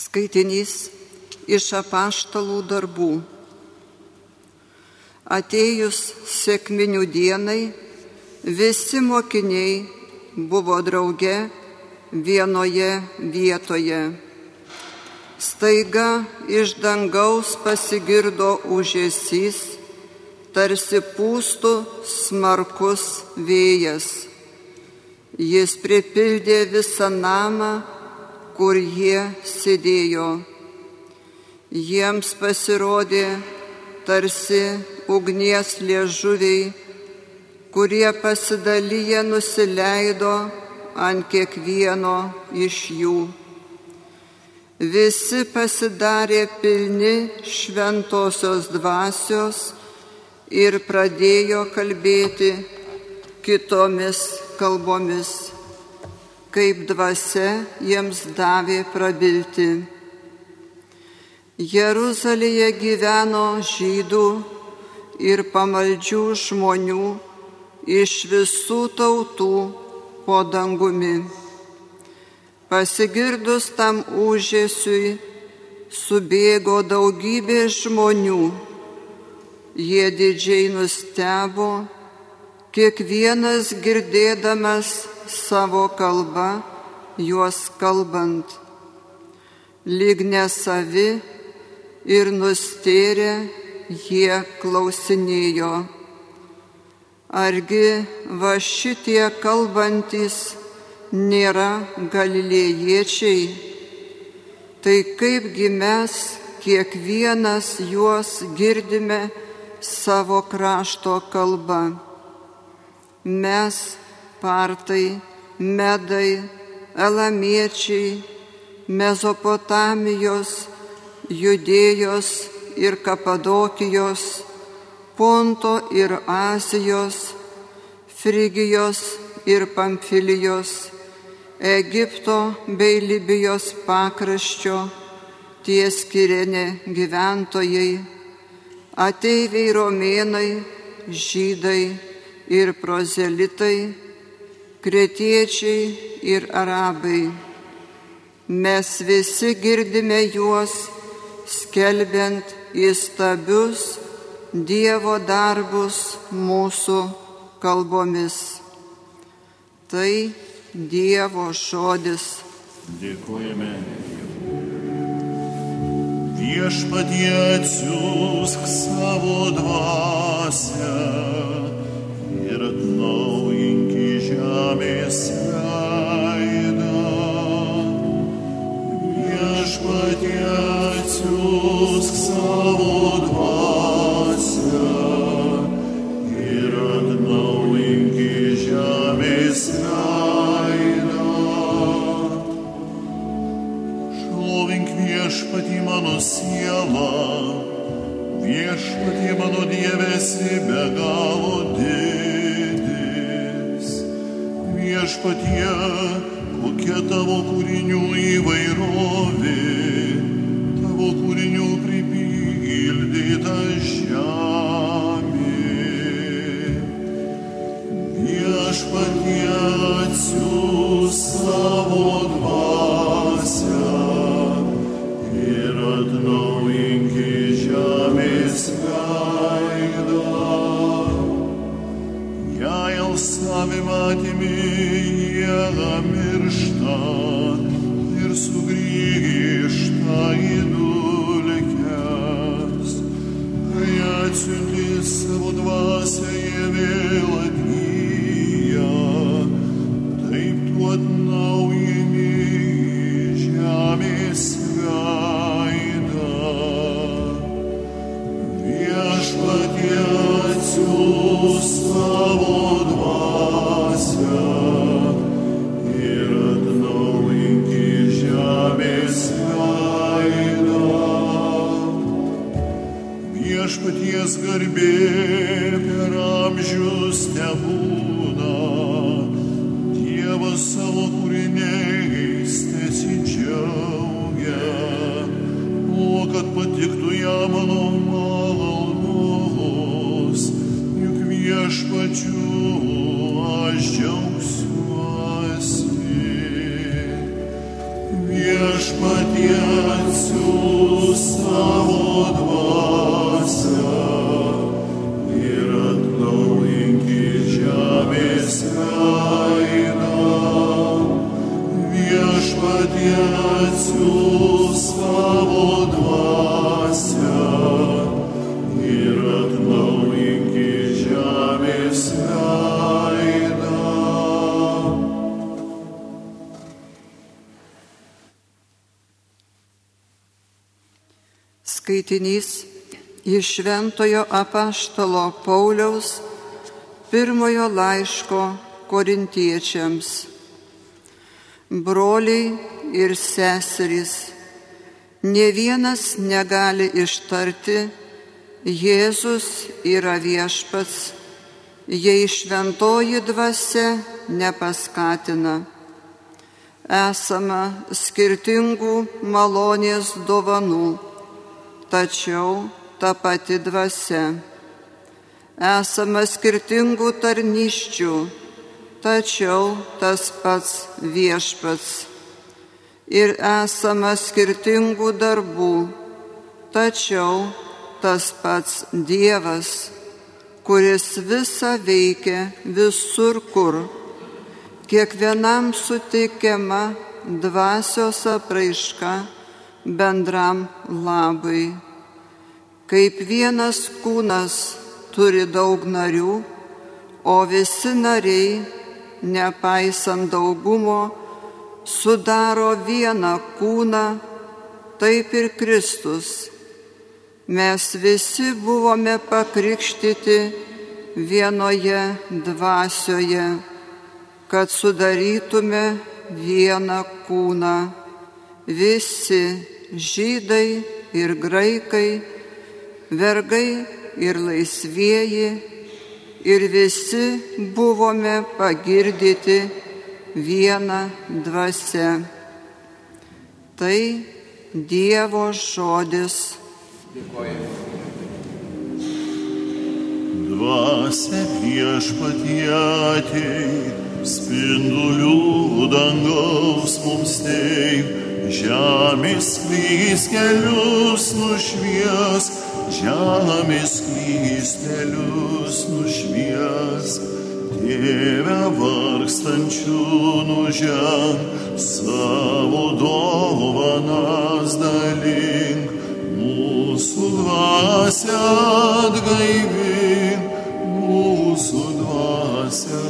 Skaitinys iš apaštalų darbų. Atėjus sėkminių dienai, visi mokiniai buvo drauge vienoje vietoje. Staiga iš dangaus pasigirdo užėsys, tarsi pūstų smarkus vėjas. Jis pripildė visą namą kur jie sėdėjo. Jiems pasirodė tarsi ugnies liežuviai, kurie pasidalyje nusileido ant kiekvieno iš jų. Visi pasidarė pilni šventosios dvasios ir pradėjo kalbėti kitomis kalbomis kaip dvasia jiems davė prabilti. Jeruzalėje gyveno žydų ir pamaldžių žmonių iš visų tautų po dangumi. Pasigirdus tam užėsiui, subėgo daugybė žmonių. Jie didžiai nustebo, kiekvienas girdėdamas savo kalba juos kalbant, lyg nesavi ir nustėrė jie klausinėjo. Argi va šitie kalbantis nėra galilėjiečiai, tai kaipgi mes kiekvienas juos girdime savo krašto kalba. Mes partai, medai, elamiečiai, Mezopotamijos, Judėjos ir Kapadokijos, Ponto ir Azijos, Frigijos ir Pamfilijos, Egipto bei Libijos pakraščio, ties Kirenė gyventojai, ateiviai romėnai, žydai ir prozelitai, kretiečiai ir arabai. Mes visi girdime juos skelbiant įstabius Dievo darbus mūsų kalbomis. Tai Dievo žodis. Dėkojame. Viešpatie atsiųsk savo dvasę žemės veidą. Viešpatie atsiųsk savo viešpatie, kokia tavo kūrinių įvairovė, tavo kūrinių pripildyta žemė. Viešpatie viešpačiu aš džiaugsiuosi. Viešpatie Skaitinys iš Šventojo apaštalo Pauliaus pirmojo laiško korintiečiams. Broliai ir seserys, ne vienas negali ištarti, Jėzus yra viešpats, jei šventoji dvasia nepaskatina. Esama skirtingų malonės dovanų tačiau ta pati dvasia. Esama skirtingų tarnyščių, tačiau tas pats viešpats. Ir esama skirtingų darbų, tačiau tas pats Dievas, kuris visą veikia visur kur. Kiekvienam suteikiama dvasios apraiška bendram labui. Kaip vienas kūnas turi daug narių, o visi nariai, nepaisant daugumo, sudaro vieną kūną, taip ir Kristus. Mes visi buvome pakrikštyti vienoje dvasioje, kad sudarytume vieną kūną. Visi žydai ir graikai, vergai ir laisvieji, ir visi buvome pagirdyti vieną dvasę. Tai Dievo žodis. Dvasia viešpatie atei, spindulių dangaus mums teik, žemės klys kelius nušvies, žemės klystelius nušvies. Tėve vargstančių nužem, savo dovanas dalink, mūsų dvasia atgaivink, mūsų dvasia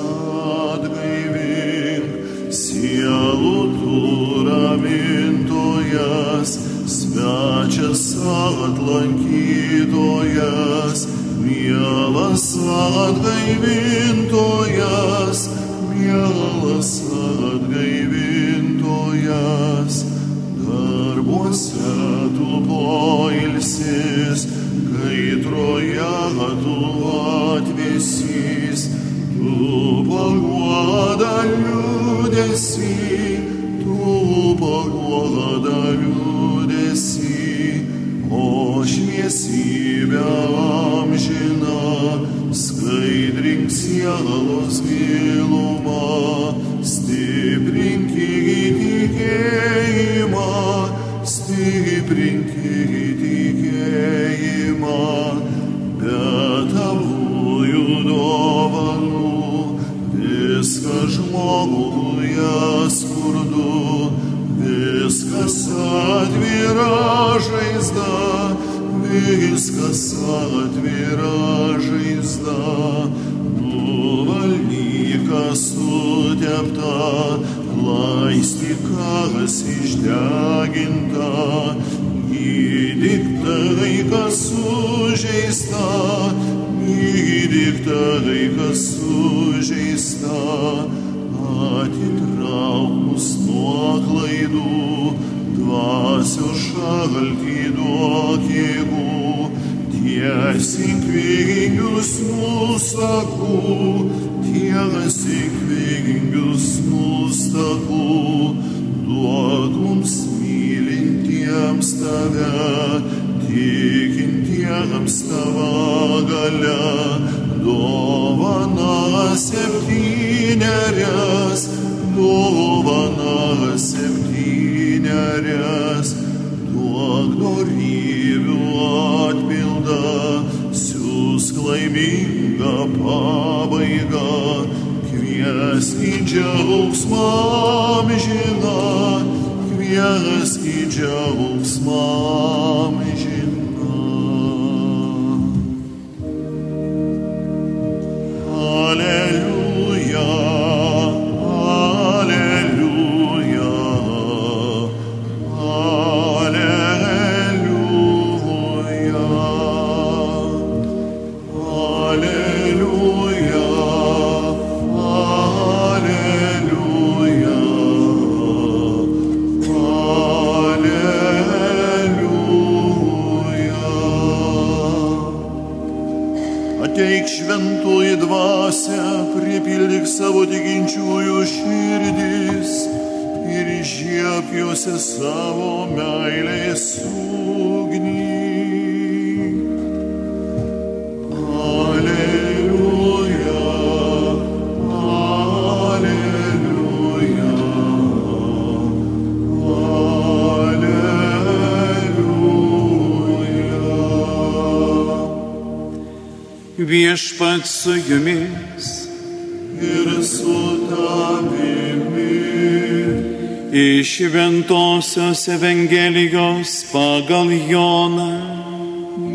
atgaivink, sielų atlankytojas, mielas atgaivintojas, mielas atgaivintojas. Darbuose tu poilsis, kaitroje tu atvesys, tu paguoda liūdėsi, tu paguoda liūdėsi, šviesybė amžina, skaidrink sielos gilumą, viskas atvira žaizda, nuvalyka sutepta, laistikas išdeginta, gydyk tai, kas sužeista, gydyk tai, kas sužeista, atitrauk mus nuo klaidų, dvasių šaltį duok jėgų, tiesink vingius mūsų takų, tiesink vingius mūsų takų, duok mums mylintiems tave, tikintiems tavo gale, dovana septynerias, dovana laimingą pabaigą, kvies į džiaugsmą amžiną, kvies į džiaugsmą Viešpat su jumis ir su tavimi. iš Ventosios Evangelijos pagal Joną.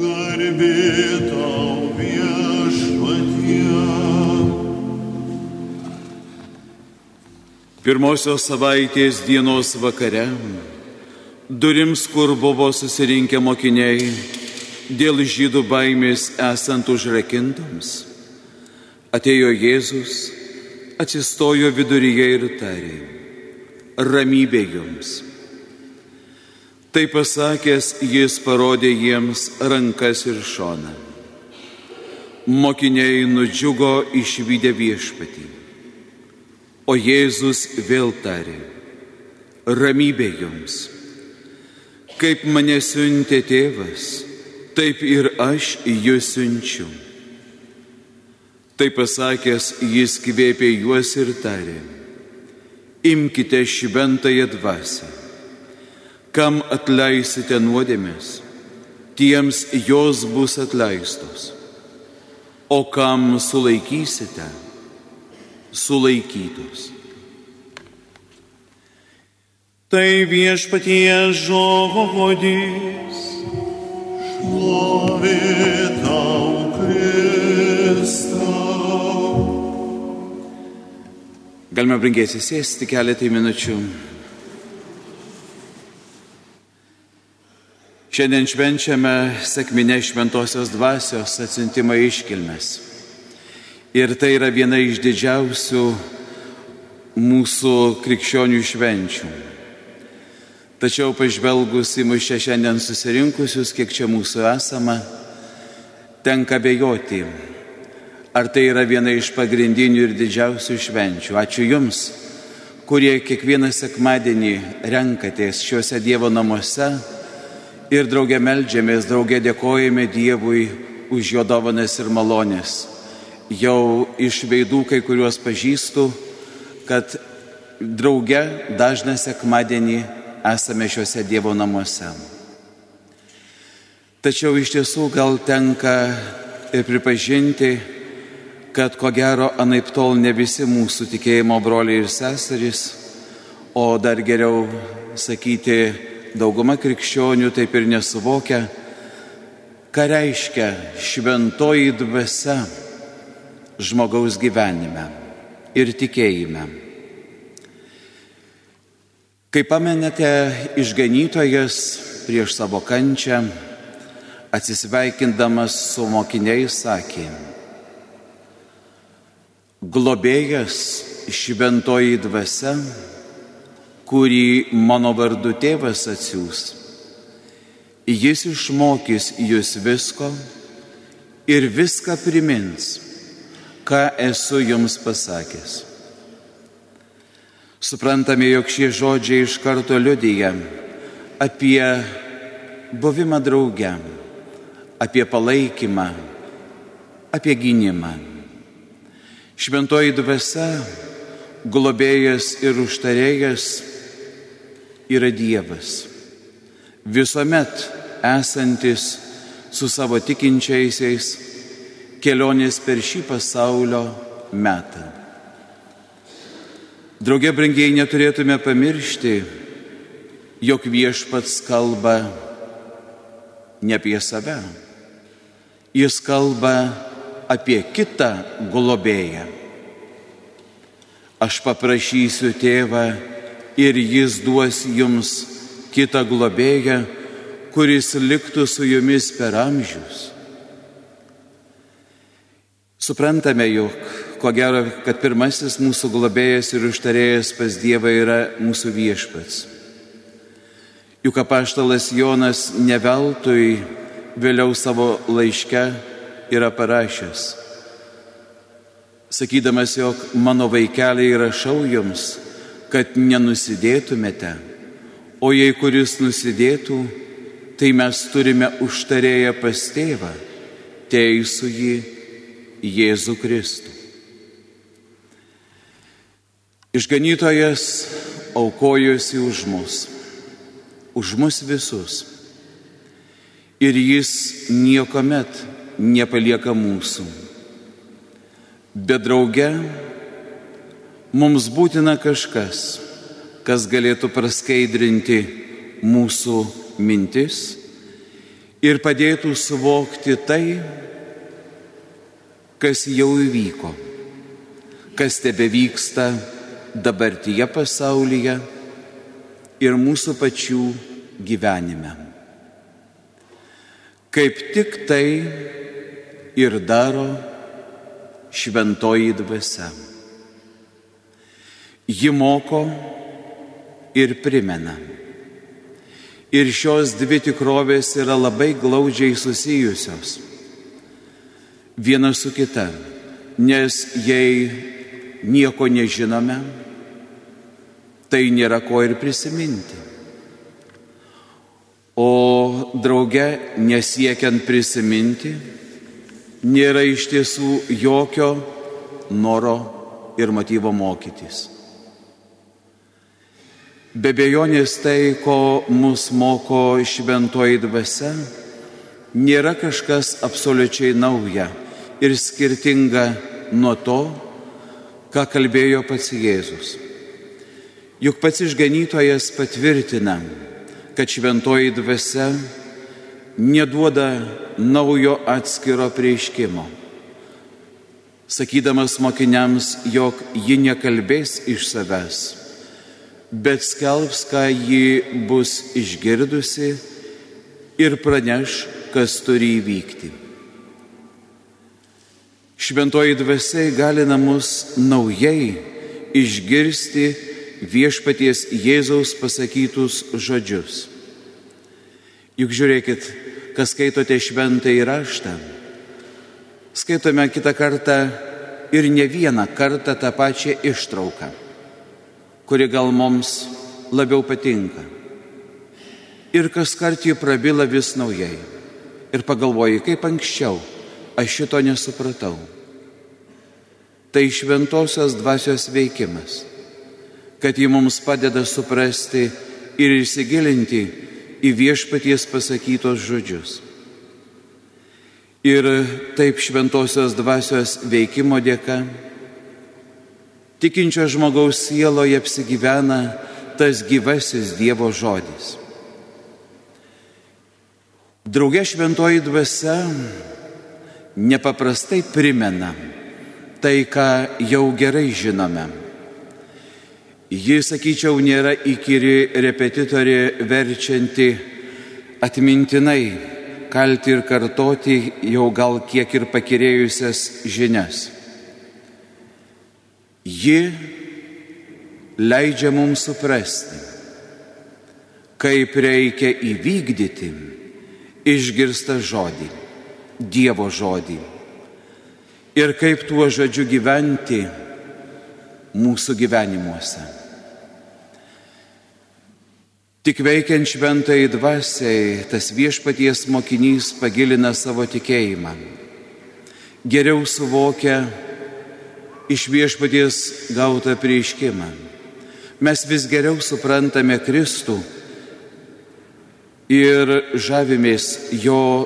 Garbė tau viešpatie. Pirmosios savaitės dienos vakare, durims, kur buvo susirinkę mokiniai, dėl žydų baimės esant užrakintoms, atėjo Jėzus, atsistojo viduryje ir tarė, ramybė jums. Tai pasakęs, jis parodė jiems rankas ir šoną. Mokiniai nudžiugo išvykę viešpatį. O Jėzus vėl tarė, ramybė jums. Kaip mane siuntė tėvas, taip ir aš jūs siunčiu. Tai pasakęs, jis kvėpė juos ir tarė, imkite šventąją dvasę. Kam atleisite nuodėmės, tiems jos bus atleistos. O kam sulaikysite, sulaikytos. Tai viešpatie žodis. Galime brangėsi sėsti keletą minučių. Šiandien švenčiame sėkminę šventosios dvasios atsintimą iškilmes. Ir tai yra viena iš didžiausių mūsų krikščionių švenčių. Tačiau pažvelgus į mus čia šiandien susirinkusius, kiek čia mūsų esama, tenka bejoti, ar tai yra viena iš pagrindinių ir didžiausių švenčių. Ačiū Jums, kurie kiekvieną sekmadienį renkatės šiuose Dievo namuose ir draugė melžiamės, draugė dėkojame Dievui už jo dovanas ir malonės. Jau iš veidų kai kuriuos pažįstu, kad drauge dažną sekmadienį esame šiuose Dievo namuose. Tačiau iš tiesų gal tenka ir pripažinti, kad ko gero anaip tol ne visi mūsų tikėjimo broliai ir seserys, o dar geriau sakyti, dauguma krikščionių taip ir nesuvokia, ką reiškia šventoji dvasia žmogaus gyvenime ir tikėjime. Kaip pamenate, išganytojas prieš savo kančią, atsisveikindamas su mokiniais, sakė, globėjas šventoji dvasia, kurį mano vardu tėvas atsiūs. Jis išmokys jūs visko ir viską primins, ką esu jums pasakęs. Suprantame, jog šie žodžiai iš karto liudyja apie buvimą drauge, apie palaikymą, apie gynimą. Šventoji dvasia, globėjas ir užtarėjas yra Dievas, visuomet esantis su savo tikinčiaisiais kelionės per šį pasaulio metą. Drauge brangiai neturėtume pamiršti, jog viešpats kalba ne apie save. Jis kalba apie kitą globėją. Aš paprašysiu tėvą ir jis duos jums kitą globėją, kuris liktų su jumis per amžius. Suprantame, jog ko gero, kad pirmasis mūsų globėjas ir užtarėjas pas Dievą yra mūsų viešpats. Juk apaštalas Jonas neveltui vėliau savo laiške yra parašęs, sakydamas, jog mano vaikeliai rašau jums, kad nenusidėtumėte, o jei kuris nusidėtų, tai mes turime užtarėję pas tėvą, teisų jį Jėzų Kristų. Išganytojas aukojosi už mus už mus visus. Ir jis niekuomet nepalieka mūsų. Bet drauge mums būtina kažkas, kas galėtų praskaidrinti mūsų mintis ir padėtų suvokti tai, kas jau įvyko, kas tebe vyksta dabartyje pasaulyje ir mūsų pačių gyvenime. Kaip tik tai ir daro šventoji dvasia. Ji moko ir primena. Ir šios dvi tikrovės yra labai glaudžiai susijusios viena su kita, nes jei nieko nežinome, tai nėra ko ir prisiminti. O drauge nesiekiant prisiminti, nėra iš tiesų jokio noro ir motyvo mokytis. Be bejonės tai, ko mus moko šventoji dvasia, nėra kažkas absoliučiai nauja ir skirtinga nuo to, ką kalbėjo pats Jėzus. Juk pats išganytojas patvirtina, kad šventoji dvasia neduoda naujo atskiro prieiškimo. Sakydamas mokiniams, jog ji nekalbės iš savęs, bet skelbs, ką ji bus išgirdusi ir praneš, kas turi įvykti. Šventoji dvasia įgalina mus naujai išgirsti viešpaties Jėzaus pasakytus žodžius. Juk žiūrėkit, kas skaitote šventą įraštą, skaitome kitą kartą ir ne vieną kartą tą pačią ištrauką, kuri gal mums labiau patinka. Ir kas kart jį prabyla vis naujai. Ir pagalvoji, kaip anksčiau aš šito nesupratau. Tai šventosios dvasios veikimas kad ji mums padeda suprasti ir įsigilinti į viešpaties pasakytos žodžius. Ir taip šventosios dvasios veikimo dėka tikinčio žmogaus sieloje apsigyvena tas gyvasis Dievo žodis. Drauge šventoji dvasia nepaprastai primena tai, ką jau gerai žinome Ji, sakyčiau, nėra įkyri repetitorė verčianti atmintinai kalti ir kartoti jau gal kiek ir pakirėjusias žinias. Ji leidžia mums suprasti, kaip reikia įvykdyti išgirstą žodį, Dievo žodį ir kaip tuo žodžiu gyventi mūsų gyvenimuose. Tik veikiant šventai dvasiai, tas viešpaties mokinys pagilina savo tikėjimą. Geriau suvokia iš viešpaties gautą prieiškimą. mes vis geriau suprantame Kristų ir žavimės jo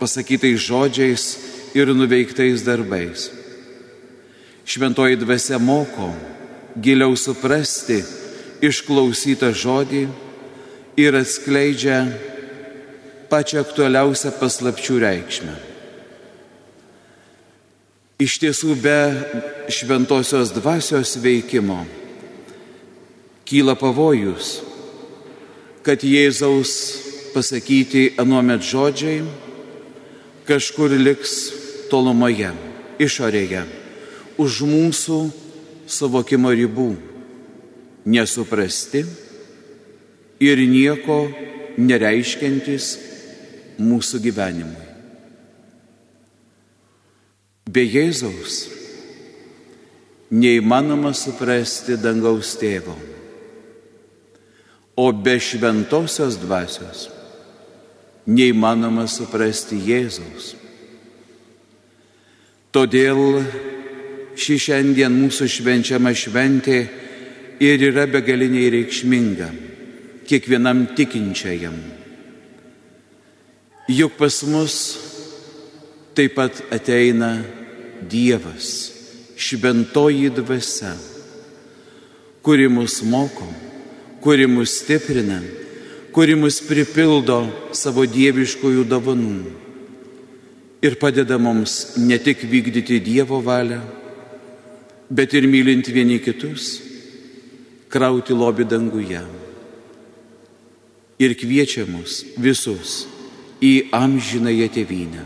pasakytais žodžiais ir nuveiktais darbais. Šventoji dvasia moko giliau suprasti išklausytą žodį ir atskleidžia pačią aktualiausią paslapčių reikšmę. Iš tiesų be šventosios dvasios veikimo kyla pavojus, kad Jėzaus pasakyti anuomet žodžiai kažkur liks tolumoje, išorėje, už mūsų suvokimo ribų, nesuprasti ir nieko nereiškiantis mūsų gyvenimui. Be Jėzaus neįmanoma suprasti dangaus tėvo, o be šventosios dvasios neįmanoma suprasti Jėzaus. Todėl ši šiandien mūsų švenčiama šventė ir yra begaliniai reikšminga kiekvienam tikinčiajam. Juk pas mus taip pat ateina Dievas, šventoji dvasia, kuri mus moko, kuri mus stiprina, kuri mus pripildo savo dieviškojų dovanų ir padeda mums ne tik vykdyti Dievo valią, bet ir mylint vieni kitus, krauti lobį danguje. Ir kviečia mus visus į amžinąją tėvynę.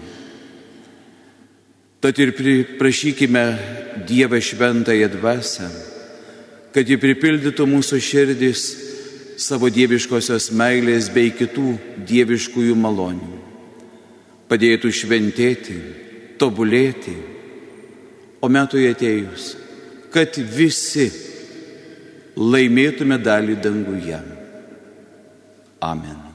Tad ir prašykime Dievą šventąją dvasę, kad ji pripildytų mūsų širdis savo dieviškosios meilės bei kitų dieviškųjų malonių, padėtų šventėti, tobulėti, o metui atėjus, kad visi laimėtume dalį danguje. 아멘.